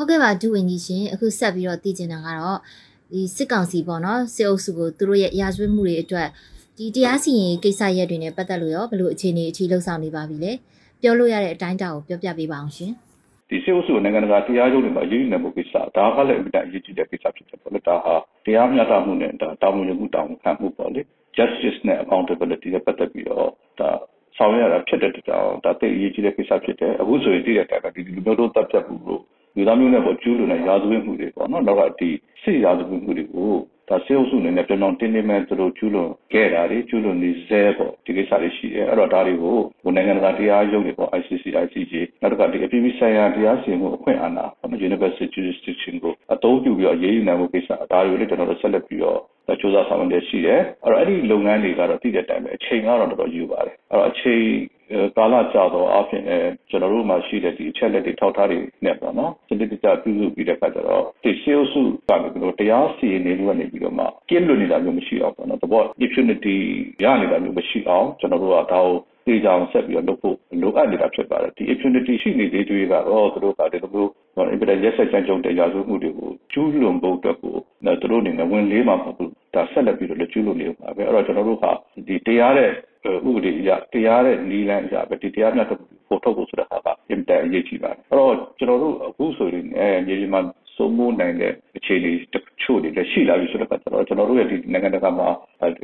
ဟုတ်ကဲ့ပါဒူဝင်ကြီးရှင်အခုဆက်ပြီးတော့သိချင်တာကတော့ဒီစစ်ကောင်စီပေါ့နော်စစ်အုပ်စုကိုသူတို့ရဲ့ရာဇဝတ်မှုတွေအတွက်ဒီတရားစီရင်ကိစ္စရက်တွေနဲ့ပတ်သက်လို့ရောဘယ်လိုအခြေအနေအထိလှုပ်ဆောင်နေပါပြီလဲပြောလို့ရတဲ့အတိုင်းအတာကိုပြောပြပေးပါအောင်ရှင်ဒီစေအုပ်စုနိုင်ငံတကာတရားရုံးတွေမှာရေးနေမှုကိစ္စဒါကလည်းအမြဲတမ်းအရေးကြီးတဲ့ကိစ္စဖြစ်တယ်ပေါ့လေဒါဟာတရားမျှတမှုနဲ့ဒါတာဝန်ယူမှုတောင်းခံမှုပေါ့လေ justice နဲ့ accountability နဲ့ပတ်သက်ပြီးတော့ဒါဆောင်ရွက်ရတာဖြစ်တဲ့တောင်ဒါသိအရေးကြီးတဲ့ကိစ္စဖြစ်တယ်အခုဆိုရင်တည်တဲ့အတိုင်းပဲဒီလူမျိုးတို့တပ်ဖြတ်မှုလို့ လူသားမျိုးနဲ့ပေါ်ကျူးလွန်တဲ့ရာဇဝတ်မှုတွေပေါ့နော်နောက်ကဒီစစ်ရာဇဝတ်မှုတွေကိုဒါစေအုပ်စုအနေနဲ့ပြောင်းပြောင်းတင်းတင်းမဲ့သူတို့ကျူးလွန်ခဲ့တာတွေကျူးလွန်နေဆဲပေါ့ဒီကိစ္စတွေရှိတယ်အဲ့တော့ဒါတွေကိုဟိုနိုင်ငံတကာတရားရုံးတွေပေါ့ ICC ICJ နောက်တစ်ခါဒီအပြည်ပြည်ဆိုင်ရာတရားစီရင်မှုအခွင့်အာဏာပေါ့ Universal Jurisdiction ကိုအသုံးပြုပြီးတော့ရေးယူနိုင်မှုကိစ္စဒါတွေကိုလည်းကျွန်တော်တို့ဆက်လက်ပြီးတော့စ조사ဆောင်ရွက်ရှိတယ်အဲ့တော့အဲ့ဒီလုပ်ငန်းတွေကတော့သိတဲ့အတိုင်းပဲအချိန်ကတော့တော်တော်ယူပါတယ်အဲ့တော့အချိန် ကာလကြာတော့အပြင်လည်းကျွန်တော်တို့မှာရှိတဲ့ဒီအချက်လက်တွေထောက်ထားတွေနဲ့ပေါ့နော်စနစ်တကျပြုစုပြီးတဲ့အခါကျတော့ဒီ sales ကနေပြီးတော့တရားစီရင်နေလို့နေပြီးတော့မှကင်းလွတ်နေတာမျိုးမရှိအောင်ပေါ့နော်တဘော impunity ရနေတာမျိုးမရှိအောင်ကျွန်တော်တို့ကဒါကိုတေချာအောင်ဆက်ပြီးတော့လုပ်ဖို့လိုအပ်နေတာဖြစ်ပါတယ်ဒီ impunity ရှိနေသေးတွေကတော့သူတို့ကဒီလိုမျိုးအင်ပရက်ရက်ဆက်ကြံကြုံတရားစုမှုတွေကိုကျူးလွန်ဖို့အတွက်ကိုသူတို့အနေနဲ့ဝင်လေးမှာမဟုတ်ဘူးဒါဆက်လက်ပြီးတော့လက်ကျူးလို့နေမှာပဲအဲ့တော့ကျွန်တော်တို့ကဒီတရားတဲ့ ဥပဒေအရတရားတဲ့နီလန်းအရပဲဒီတရားမျှတဖို့ထုတ်ဖို့ဆိုတဲ့ဟာကအင်တာအရေးကြီးပါတယ်အဲ့တော့ကျွန်တော်တို့အခုဆိုရင်မြေပြင်မှာစိုးမိုးနိုင်တဲ့အခြေအနေတချို့တွေလည်းရှိလာပြီဆိုတော့ကျွန်တော်ကျွန်တော်တို့ရဲ့ဒီနိုင်ငံတကာမှာ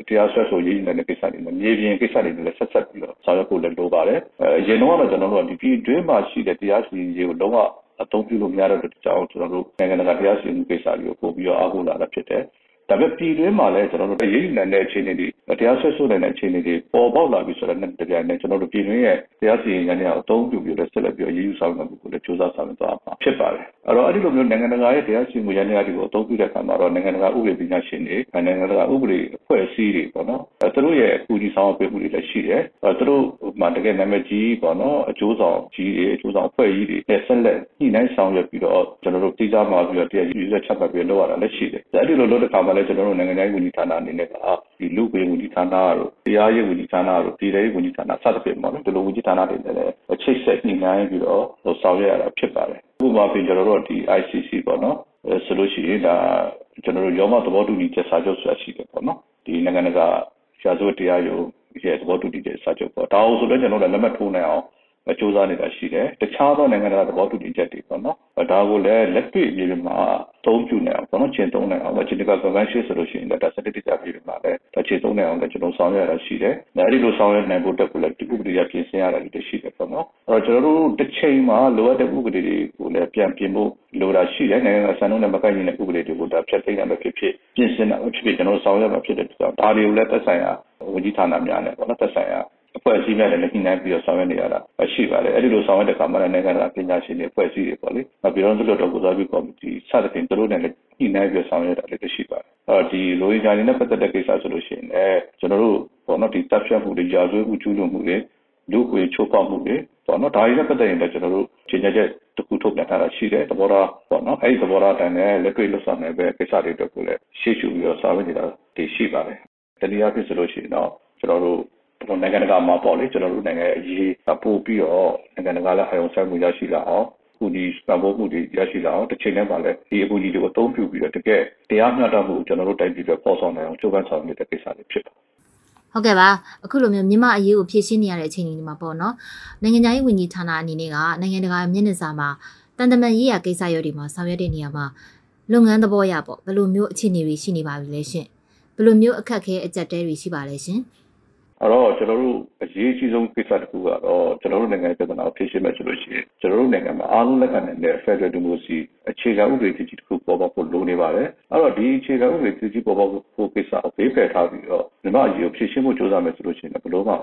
တရားစွဲဆိုရေးနေတဲ့ကိစ္စတွေနဲ့မြေပြင်ကိစ္စတွေလည်းဆက်ဆက်ပြီးတော့ဆောင်ရွက်ဖို့လည်းလိုပါတယ်အဲအရင်တော့ကျွန်တော်တို့ကဒီပြည်တွင်းမှာရှိတဲ့တရားစီရင်ရေးကိုလုံးဝအသုံးပြုလို့မရတဲ့အတွက်ကြောင့်ကျွန်တော်တို့နိုင်ငံတကာတရားစီရင်မှုကိစ္စတွေကိုပို့ပြီးတော့အားကိုးလာတာဖြစ်တယ် ဒါပေမဲ့ပြည်တွင်းမှာလည်းကျွန်တော်တို့ရေးနိုင်တဲ့အခြေအနေတွေတရားဆွဲဆိုနိုင်တဲ့အခြေအနေတွေပေါ်ပေါက်လာပြီဆိုတော့တပြိုင်နက်ကျွန်တော်တို့ပြည်တွင်းရဲ့တရားစီရင်ရေးနဲ့အသုံးပြုပြီးတော့ဆက်လက်ပြီးရေးယူဆောင်ရွက်မှုကိုလည်းစ조사ဆောင်ရွက်သွားမှာဖြစ်ပါတယ်အဲ့တော့အဲ့ဒီလိုမျိုးနိုင်ငံတကာရဲ့တရားစီရင်မှုရန်ရာတွေကိုအသုံးပြုတဲ့အခါမှာတော့နိုင်ငံတကာဥပဒေပညာရှင်တွေနိုင်ငံတကာဥပဒေအဖွဲ့အစည်းတွေပေါ့နော်အဲသူတို့ရဲ့အကူအညီဆောင်ရွက်မှုတွေလည်းရှိတယ်အဲသူတို့မှတကယ်နာမည်ကြီးပေါ့နော်အကျိုးဆောင်ကြီးတွေအကျိုးဆောင်အဖွဲ့ကြီးတွေနဲ့ဆက်လက်ညှိနှိုင်းဆောင်ရွက်ပြီးတော့ကျွန်တော်တို့တိကျမှာပြီးတော့တရားယူရချက်ပတ်ပြီးလုပ်ရတာလည်းရှိတယ်အဲ့ဒီလိုလုပ်တဲ့အခါမှာလည်းကျွန်တော်တို့နိုင်ငံရေးဝန်ကြီးဌာနအနေနဲ့ကဒီလူ့ quyền ဝန်ကြီးဌာနတို့တရားရေးဝန်ကြီးဌာနတို့ပြည်ထောင်ဝန်ကြီးဌာနစသဖြင့်ပေါ့နော်ဒီလိုဝန်ကြီးဌာနတွေနဲ့လည်းချိတ်ဆက်ညှိနှိုင်းပြီးတော့ဆောင်ရွက်ရတာဖြစ်ပါတယ်ဥပမာပြင်ကျွန်တော်တို့ဒီ ICC ပေါ့နော်ဆိုလို့ရှိရင်ဒါကျွန်တော်တို့ရောမသဘောတူညီချက်စာချုပ်ဆိုတာရှိတယ်ပေါ့နော်ဒီနိုင်ငံတကာရာဇဝတ်တရားရုံးရဲ့သဘောတူညီချက်စာချုပ်ပေါ့ဒါအောင်ဆိုလည်းကျွန်တော်တို့လက်မှတ်ထိုးနိုင်အောင် စ조사နေတာရှိတယ်တခြားသောနိုင်ငံတကာသဘောတူညီချက်တွေပေါ့နော်ဒါကိုလည်းလက်တွေ့မြေပြင်မှာသုံးပြုနိုင်အောင်ပေါ့နော်ကျင့်သုံးနိုင်အောင်ဂျီနီဗာကွန်ဗင်းရှင်းဆိုလို့ရှိရင်ဒါစနစ်တကျပြည်မှာလည်းဒါကျင့်သုံးနိုင်အောင်လည်းကျွန်တော်ဆောင်ရွက်ရတာရှိတယ်အဲဒီလိုဆောင်ရွက်နိုင်ဖို့တက်ကိုလည်းဒီဥပဒေရပြင်ဆင်ရတာတွေရှိတယ်ပေါ့နော်အဲ့တော့ကျွန်တော်တို့တစ်ချိန်မှာလိုအပ်တဲ့ဥပဒေတွေကိုလည်းပြန်ပြင်ဖို့လိုတာရှိတယ်နိုင်ငံကစံနှုန်းနဲ့မကိုက်ညီတဲ့ဥပဒေတွေကိုဒါဖျက်သိမ်းရမှာဖြစ်ဖြစ်ပြင်ဆင်တာဖြစ်ဖြစ်ကျွန်တော်ဆောင်ရွက်မှာဖြစ်တဲ့ကြောင့်ဒါတွေကိုလည်းသက်ဆိုင်ရာဝန်ကြီးဌာနများနဲ့ပေါ့နော်သက်ဆိုင်ရာ အဖွဲ့အစည်းများနဲ့လည်းညှိနှိုင်းပြီးတော့ဆောင်ရွက်နေရတာရှိပါတယ်အဲ့ဒီလိုဆောင်ရွက်တဲ့အခါမှာနိုင်ငံတကာပညာရှင်တွေအဖွဲ့အစည်းတွေပေါ့လေနောက်ပြည်တော်စုလွှတ်တော်ကိုစားပြုကော်မတီစသဖြင့်သူတို့နဲ့လည်းညှိနှိုင်းပြီးဆောင်ရွက်တာလည်းရှိပါတယ်အဲ့တော့ဒီလိုရင်းကြနေနဲ့ပတ်သက်တဲ့ကိစ္စဆိုလို့ရှိရင်လည်းကျွန်တော်တို့ပေါ့နော်ဒီတပ်ဖြတ်မှုတွေကြာဆွေးမှုကျူးလွန်မှုတွေလူ့ခွေချိုးဖောက်မှုတွေပေါ့နော်ဒါတွေနဲ့ပတ်သက်ရင်လည်းကျွန်တော်တို့ခြေညက်ချက်တခုထုတ်ပြန်ထားတာရှိတယ်သဘောထားပေါ့နော်အဲ့ဒီသဘောထားတိုင်းလည်းလက်တွေ့လွတ်ဆောင်နေပဲကိစ္စတွေအတွက်ကိုလည်းရှေ့ရှုပြီးတော့ဆောင်ရွက်နေတာတွေရှိပါတယ်တနည်းအားဖြင့်ဆိုလို့ရှိရင်တော့ကျွန်တော်တို့ နိုင်ငံတကာမှာပေါ့လေကျွန်တော်တို့နိုင်ငံအရေးပို့ပြီးတော့နိုင်ငံတကာလည်းအယုံဆိုင်မှုရရှိလာအောင်ကူညီစံဖို့မှုတွေရရှိလာအောင်တစ်ချိန်တည်းမှာလည်းဒီအကူအညီတွေကိုအသုံးပြုပြီးတော့တကယ်တရားမျှတမှုကိုကျွန်တော်တို့တိုက်ပြီးတော့ပေါ်ဆောင်နိုင်အောင်ကြိုးပမ်းဆောင်နေတဲ့ကိစ္စတွေဖြစ်ပါတယ်ဟုတ်ကဲ့ပါအခုလိုမျိုးမြန်မာအရေးကိုဖြည့်ရှင်းနေရတဲ့အချိန်တွေမှာပေါ့နော်နိုင်ငံခြားရေးဝန်ကြီးဌာနအနေနဲ့ကနိုင်ငံတကာမျက်နှာစာမှာတန်တမန်ရေးရာကိစ္စရပ်တွေမှာဆောင်ရွက်တဲ့နေရာမှာလုပ်ငန်းသဘောရပေါ့ဘယ်လိုမျိုးအခြေအနေတွေရှိနေပါပြီလဲရှင်ဘယ်လိုမျိုးအခက်အခဲအကြက်တဲတွေရှိပါလဲရှင် အဲ့တော့ကျွန်တော်တို့အရေးကြီးဆုံးကိစ္စတစ်ခုကတော့ကျွန်တော်တို့နိုင်ငံပြဿနာကိုဖြေရှင်းမယ်ဆိုလို့ရှိရင်ကျွန်တော်တို့နိုင်ငံမှာအားလုံးလက်ခံနိုင်တဲ့ Federal Democracy အခြေခံဥပဒေကြီးတစ်ခုပေါ်ပေါက်ဖို့လိုနေပါတယ်အဲ့တော့ဒီအခြေခံဥပဒေကြီးပေါ်ပေါက်ဖို့ကိစ္စကိုဘေးဖယ်ထားပြီးတော့မြန်မာအရေးကိုဖြေရှင်းဖို့ကြိုးစားမယ်ဆိုလို့ရှိရင်ဘယ်လို့မှ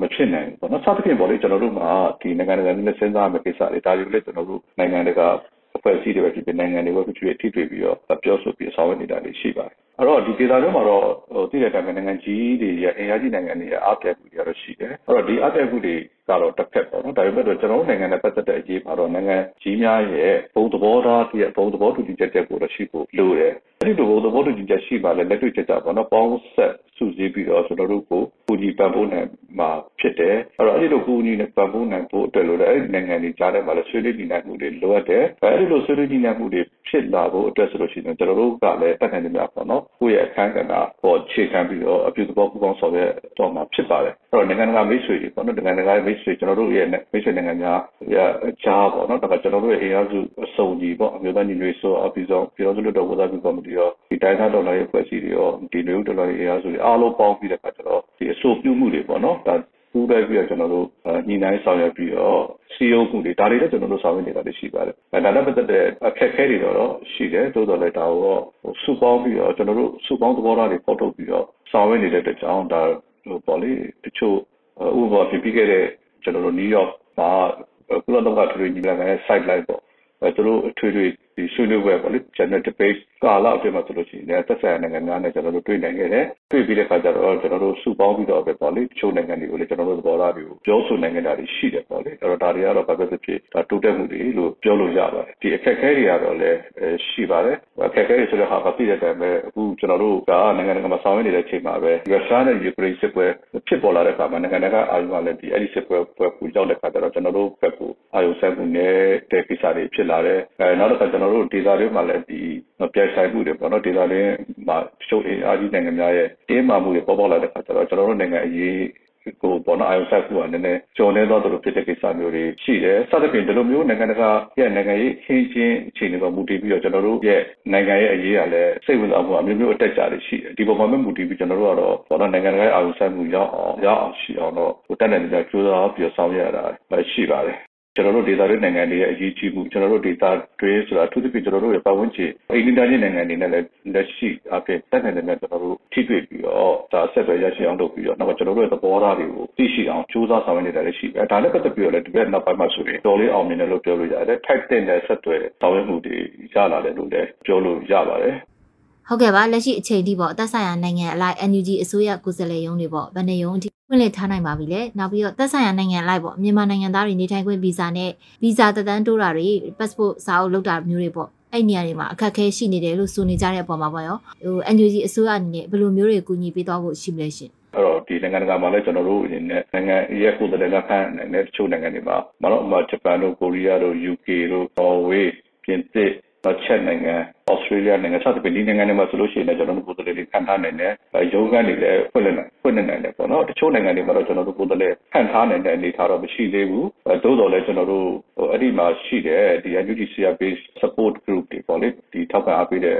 မဖြစ်နိုင်ဘူးပေါ့နော်စသဖြင့်ပေါ့လေကျွန်တော်တို့မှာဒီနိုင်ငံတကာနဲ့စဉ်းစားမယ့်ကိစ္စတွေဒါတွေလည်းကျွန်တော်တို့နိုင်ငံတကာအဖွဲ့အစည်းတွေပဲဖြစ်ဖြစ်နိုင်ငံတွေပဲဖြစ်ဖြစ်ထိတွေ့ပြီးတော့ပြောဆိုပြီးဆောင်ရွက်နေတာတွေရှိပါတယ် အဲ့တော့ဒီဒေသတွေမှာတော့ဟိုတည်တဲ့တိုင်းနိုင်ငံကြီးတွေရဲ့အင်အားကြီးနိုင်ငံတွေရဲ့အားပြမှုတွေကတော့ရှိတယ်အဲ့တော့ဒီအားပြမှုတွေ ကတော့တစ်ဖက်ပေါ့နော် ဒါပေမဲ့တော့ကျွန်တော်တို့နိုင်ငံနဲ့ ပတ်သက်တဲ့အရေးမှာတော့ နိုင်ငံကြီးများရဲ့ ဘုံသဘောထားတည်းဘုံသဘောတူညီချက်တွေကိုတော့ ရှိဖို့လိုတယ် အဲ့ဒီလို ဘုံသဘောတူညီချက်ရှိပါလေလက်တွေ့ချက်ကြပေါ့နော် ပေါင်းဆက်စုစည်းပြီးတော့ ကျွန်တော်တို့ကိုပူညီပံ့ပိုးနိုင်မှာဖြစ်တယ် အဲ့တော့အဲ့ဒီလိုပူညီနဲ့ပံ့ပိုးနိုင်ဖို့အတွက်လို့လည်း အဲ့ဒီနိုင်ငံတွေကြားထဲမှာလည်း ဆွေးနွေးညီနိုင်မှုတွေ လိုအပ်တယ် အဲ့ဒီလို ဆွေးနွေးညီနိုင်မှုတွေ ဖြစ်လာဖို့အတွက်ဆိုလို့ရှိရင် ကျွန်တော်တို့ကလည်းတက်နိုင်နေမှာပေါ့နော် ကိုယ့်ရဲ့ အခန်းကဏ္ဍပေါ်ခြေခံပြီးတော့ အပြုသဘော ပူပေါင်းဆောင်ရွက်တော့မှာ ဖြစ်ပါတယ် အဲ့တော့ နိုင်ငံတကာမိတ်ဆွေတွေပေါ့နော် နိုင်ငံတကာမိတ်ဆွေကျွန်တော်တို့ရဲ့မိတ်ဆွေနိုင်ငံများရဲ့ကြားပေါ့နော်ဒါကကျွန်တော်တို့ရဲ့အင်အားစုအစုံကြီးပေါ့အမျိုးသားညီညွတ်ရေးဆိုအပြီးဆုံးပြည်တော်စုလွတ်တော်ဝသားပြုကော်မတီရောဒီတိုင်းသားဒေါ်လာရေးဖွဲ့စည်းတွေရောဒီလူဒေါ်လာရေးအင်အားစုတွေအားလုံးပေါင်းပြီးတဲ့အခါကျတော့ဒီအဆိုပြုမှုတွေပေါ့နော်ဒါပူးတွဲပြီးတော့ကျွန်တော်တို့ညီနိုင်ဆောင်ရွက်ပြီးတော့စီယုံမှုတွေဒါတွေလည်းကျွန်တော်တို့ဆောင်ရွက်နေတာတွေရှိပါတယ်။ဒါနဲ့ပတ်သက်တဲ့အခက်အခဲတွေတော့ရှိတယ်။သို့တော်လည်းဒါကိုတော့စုပေါင်းပြီးတော့ကျွန်တော်တို့စုပေါင်းသဘောထားတွေပေါ်ထုတ်ပြီးတော့ဆောင်ရွက်နေတဲ့အတွက်ကြောင့်ဒါဟိုပေါ့လေတချို့ဥပမာပြပြခဲ့တဲ့ ကျွန်တော်တို့နယူးယောက်မှာ ကုလသမဂ္ဂထွေထွေညီလာခံရဲ့ site line ပေါ့အဲသူတို့ အထွေထွေ ဒီဆွေးနွေးပွဲပေါ့လေ general debate ကာလအတွင်းမှာဆိုလို့ရှိရင်သက်ဆိုင်ရာနိုင်ငံများနဲ့ကျွန်တော်တို့တွေ့နိုင်ခဲ့တယ်တွေ့ပြီးတဲ့အခါကျတော့ကျွန်တော်တို့စုပေါင်းပြီးတော့ပဲပေါ့လေတချို့နိုင်ငံတွေကိုလည်းကျွန်တော်တို့သဘောထားတွေကိုပြောဆိုနိုင်ခဲ့တာတွေရှိတယ်ပေါ့လေအဲ့တော့ဒါတွေကတော့ဘာပဲဖြစ်ဖြစ်ဒါတိုးတက်မှုတွေလို့ပြောလို့ရပါတယ်ဒီအခက်အခဲတွေကတော့လည်းရှိပါတယ်အခက်အခဲတွေဆိုတဲ့ဟာကပြည့်တဲ့တိုင်ပဲအခုကျွန်တော်တို့ကနိုင်ငံတကာမှာဆောင်ရွက်နေတဲ့အချိန်မှာပဲရုရှားနဲ့ယူကရိန်းစစ်ပွဲဖြစ်ပေါ်လာတဲ့အခါမှာနိုင်ငံတကာအာရုံကလည်းဒီအဲ့ဒီစစ်ပွဲပွဲပူရောက်တဲ့အခါကျတော့ကျွန်တော်တို့ဘက်ကိုအာရုံစိုက်မှုနဲ့တဲ့ကိစ္စတွေဖြစ်လာတယ်အဲနောက်တစ်ခါကျွန်တော်တို့ဒေသတွေမှာလည်းဒီပြိုင်ဆိုင်မှုတွေပေါ့နော်ဒေသတွေမှာရှုပ်အင်အားကြီးနိုင်ငံများရဲ့တင်းမာမှုတွေပေါ်ပေါက်လာတဲ့အခါကျတော့ကျွန်တော်တို့နိုင်ငံအရေးကိုပေါ်တော့အယုံဆက်ကူကနည်းနည်းကျော်နေတော့တို့ဖြစ်တဲ့ကိစ္စမျိုးတွေရှိတယ်စသဖြင့်ဒီလိုမျိုးနိုင်ငံတကာရဲ့နိုင်ငံရေးခင်းချင်းအခြေအနေပေါ်မူတည်ပြီးတော့ကျွန်တော်တို့ရဲ့နိုင်ငံရဲ့အရေးကလည်းစိတ်ဝင်စားမှုအမျိုးမျိုးအတက်ကြတွေရှိတယ်ဒီပုံမှာမူတည်ပြီးကျွန်တော်တို့ကတော့ပေါ်တော့နိုင်ငံတကာရဲ့အယုံဆက်မှုရောက်အောင်ရောက်အောင်ရှိအောင်တော့တက်တဲ့နေကြကြိုးစားပြီးဆောင်ရွက်ရတာရှိပါတယ် ကျွန်တော်တို့ဒေသတွင်းနိုင်ငံတွေရဲ့အရေးကြီးမှုကျွန်တော်တို့ဒေသတွင်းဆိုတာအထူးသဖြင့်ကျွန်တော်တို့ရဲ့ပတ်ဝန်းကျင်အိန္ဒိယနိုင်ငံတွေနဲ့လည်းလက်ရှိအဖြစ်တက်နေတဲ့နဲ့ကျွန်တော်တို့ထိတွေ့ပြီးတော့ဒါဆက်သွယ်ရရှိအောင်လုပ်ပြီးတော့နောက်ကျွန်တော်တို့ရဲ့သဘောထားတွေကိုသိရှိအောင်ကြိုးစားဆောင်ရွက်နေတာလည်းရှိတယ်ဒါနဲ့ပတ်သက်ပြီးတော့လည်းဒီဘက်နောက်ပိုင်းမှာဆိုရင်တော်လေးအောင်မြင်တယ်လို့ပြောလို့ရတယ် type တဲ့နဲ့ဆက်သွယ်ဆောင်ရွက်မှုတွေရလာတယ်လို့လည်းပြောလို့ရပါတယ်ဟုတ်ကဲ့ပါလက်ရှိအချိန်ထိပေါ့သက်ဆိုင်ရာနိုင်ငံအလိုက် NUG အစိုးရကိုယ်စားလှယ်ရုံးတွေပေါ့ဗန်နေရုံးအထိ ဖွင့်လှစ်ထားနိုင်ပါပြီလေနောက်ပြီးတော့သက်ဆိုင်ရာနိုင်ငံလိုက်ပေါ့မြန်မာနိုင်ငံသားတွေနေထိုင်ခွင့်ဗီဇာနဲ့ဗီဇာတသန်းတိုးတာတွေ passport စာအုပ်လုပ်တာမျိုးတွေပေါ့အဲ့နေရာတွေမှာအခက်အခဲရှိနေတယ်လို့ဆိုနေကြတဲ့အပေါ်မှာပေါ့ရောဟို NUG အစိုးရအနေနဲ့ဘယ်လိုမျိုးတွေကူညီပေးသွားဖို့ရှိမလဲရှင်အဲ့တော့ဒီနိုင်ငံတကာမှာလည်းကျွန်တော်တို့အနေနဲ့နိုင်ငံရဲ့ကိုယ်တိုင်ကဖန်နေတဲ့တချို့နိုင်ငံတွေမှာမတော့အမဂျပန်တို့ကိုရီးယားတို့ UK တို့နော်ဝေးပြင်သစ်ချက်နိုင်ငံ ဩစတြေးလျနိုင်ငံစသဖြင့်ဒီနိုင်ငံတွေမှာဆိုလို့ရှိရင်လည်းကျွန်တော်တို့ကိုယ်တိုင်တွေခံထားနိုင်တယ်ရုံးခန်းတွေလည်းဖွင့်လှစ်နိုင်ဖွင့်နေနိုင်တယ်ပေါ့နော်တချို့နိုင်ငံတွေမှာတော့ကျွန်တော်တို့ကိုယ်တိုင်ခံထားနိုင်တဲ့အနေအထားတော့မရှိသေးဘူးသို့တော်လည်းကျွန်တော်တို့အဲ့ဒီမှာရှိတဲ့ဒီ UGCR based support group တွေပေါ့လေဒီထောက်ပံ့အားပေးတဲ့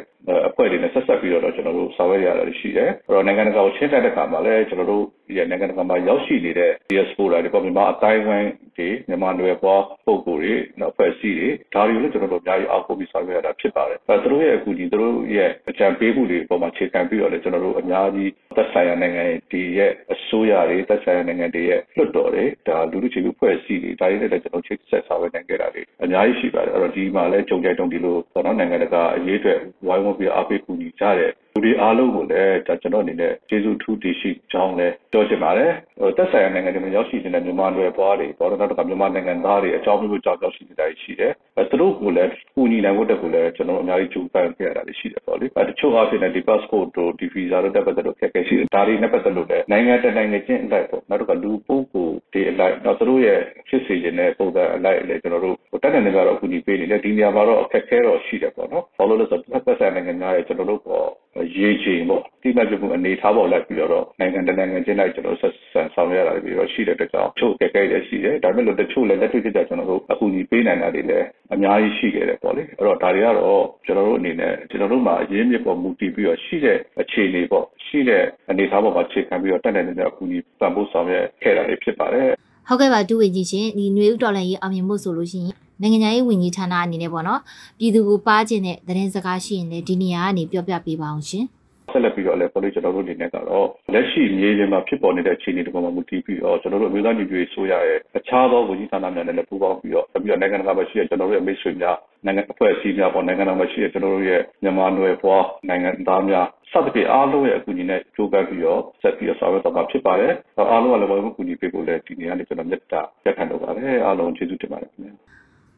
အဖွဲ့တွေနဲ့ဆက်ဆက်ပြီးတော့ကျွန်တော်တို့ဆောင်ရွက်ရတာရှိတယ်အဲ့တော့နိုင်ငံတကာကိုချင်းတဲ့အခါမှာလည်းကျွန်တော်တို့ဒီနိုင်ငံတကာမှာရောက်ရှိနေတဲ့ diaspora တွေပေါ့မြန်မာအတိုင်းဝိုင်းတွေမြန်မာနွယ်ပွားပုံကိုယ်တွေနောက်ဖွဲ့စည်းတွေဒါတွေကိုလည်းကျွန်တော်တို့အများကြီးအောက်ပို့ပြီးဆောင်ရွက်ရတာဖြစ်ပါတယ်အဲသူတို့ရဲ့အကူအညီသူတို့ရဲ့အကြံပေးမှုတွေပေါ်မှာခြေခံပြီးတော့လည်းကျွန်တော်တို့အများကြီးသက်ဆိုင်ရာနိုင်ငံတွေရဲ့အစိုးရတွေသက်ဆိုင်ရာနိုင်ငံတွေရဲ့လွှတ်တော်တွေဒါလူလူချီလူဖွဲ့စည်းတွေဒါတွေနဲ့လည်းကျွန်တော်ချိတ်ဆက်ဆောင်ရွက်နိုင်ခဲ့တာတွေအများကြီးရှိပါတယ်အဲ့တော့ဒီမှာလည်းကြုံကြိုက်တုံဒီလိုပေါ့နော်နိုင်ငံတကာအရေးအတွက်ဝိုင်းဝန်းပြီးအားပေးကူညီကြတဲ့ လူတွေအားလုံးကိုလည်းဒါကျွန်တော်အနေနဲ့ကျေးဇူးထူးတရှိကြောင်းလည်းပြောချင်ပါတယ်ဟိုသက်ဆိုင်ရာနိုင်ငံတွေမှာရောက်ရှိနေတဲ့မြန်မာတွေပွားတွေပေါ်တော့တော့မြန်မာနိုင်ငံသားတွေအကြောင်းမျိုးကြောင့်ရောက်ရှိနေတာရှိတယ်အဲသူတို့ကိုလည်းကူညီနိုင်ဖို့တက်ကိုလည်းကျွန်တော်အများကြီးကြိုးပမ်းခဲ့ရတာရှိတယ်ပေါ့လေအဲတချို့အားဖြင့်လည်းဒီ passport တို့ဒီ visa တို့တက်ပတ်သက်လို့ခက်ခဲရှိတယ်ဒါတွေနဲ့ပတ်သက်လို့လည်းနိုင်ငံတကာနိုင်ငံချင်းအလိုက်ပေါ့နောက်တော့လူပုဂ္ဂိုလ်တွေအလိုက်နောက်သူတို့ရဲ့ဖြစ်စေခြင်းနဲ့ပုံစံအလိုက်လည်းကျွန်တော်တို့တက်တဲ့နေကြတော့ကူညီပေးနေတယ်ဒီနေရာမှာတော့အခက်ခဲတော့ရှိတယ်ပေါ့နော်ဘာလို့လဲဆိုတော့သက်ဆိုင်နိုင်ငံများရဲ့ကျွန်တော်တို့ပေါ် ရေးချိန်ပေါ့တိမှတ်ပြမှုအနေထားပေါ်လိုက်ပြီးတော့နိုင်ငံတကာနိုင်ငံချင်းလိုက်ကျွန်တော်ဆက်ဆံဆောင်ရွက်ရတာပြီးတော့ရှိတဲ့အတွက်ကြောင့်ချို့ကြက်ကြဲလည်းရှိတယ်ဒါပေမဲ့လို့တချို့လည်းလက်တွေ့ဖြစ်ကြကျွန်တော်တို့အခုညီပေးနိုင်တာတွေလည်းအများကြီးရှိခဲ့တယ်ပေါ့လေအဲ့တော့ဒါတွေကတော့ကျွန်တော်တို့အနေနဲ့ကျွန်တော်တို့မှာအရင်းမြစ်ပေါ်မူတည်ပြီးတော့ရှိတဲ့အခြေအနေပေါ့ရှိတဲ့အနေအထားပေါ်မှာခြေခံပြီးတော့တက်နေတဲ့အခုညီပံ့ပိုးဆောင်ရွက်ခဲ့တာတွေဖြစ်ပါတယ် ဟုတ်ကဲ့ပါဒုဝေကြီးရှင်ဒီຫນွေဥတော်လည်းရေးအောင်မြင်ဖို့ဆိုလို့ရှိရင်နိုင်ငံရေးဝန်ကြီးဌာနအနေနဲ့ပေါ့နော်ပြည်သူကိုပါခြင်းတဲ့သတင်းစကားရှိရင်လည်းဒီနေရာကနေပြောပြပေးပါအောင်ရှင် ဆက်လက်ပြီးတော့လည်းပေါ်လို့ကျွန်တော်တို့အနေနဲ့ကတော့လက်ရှိမြေပြင်မှာဖြစ်ပေါ်နေတဲ့အခြေအနေတွေပေါ်မှာမူတည်ပြီးတော့ကျွန်တော်တို့အမျိုးသားညီညွတ်ရေးဆိုရရဲ့အခြားသောဝန်ကြီးဌာနများနဲ့လည်းပူးပေါင်းပြီးတော့ပြီးတော့နိုင်ငံတကာမှာရှိတဲ့ကျွန်တော်တို့ရဲ့မိတ်ဆွေများနိုင်ငံအဖွဲ့အစည်းများပေါ်နိုင်ငံတော်မှာရှိတဲ့ကျွန်တော်တို့ရဲ့မြန်မာနွယ်ဖွားနိုင်ငံသားများစသဖြင့်အားလုံးရဲ့အကူအညီနဲ့ကြိုးပမ်းပြီးတော့ဆက်ပြီးတော့ဆောင်ရွက်တော့မှာဖြစ်ပါတယ်။အားလုံးကလည်းဘာလို့ကူညီပေးဖို့လဲဒီနေ့ကနေကျွန်တော်မြတ်တာရက်ခံတော့ပါတယ်။အားလုံးကျေးဇူးတင်ပါတယ်ခင်ဗျာ။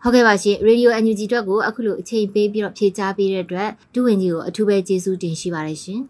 ဟုတ်ကဲ့ပါရှင်ရေဒီယို NUG အတွက်ကိုအခုလိုအချိန်ပေးပြီးတော့ဖြေကြားပေးတဲ့အတွက်ဒုဝန်ကြီးကိုအထူးပဲကျေးဇူးတင်ရှိပါတယ်ရှင်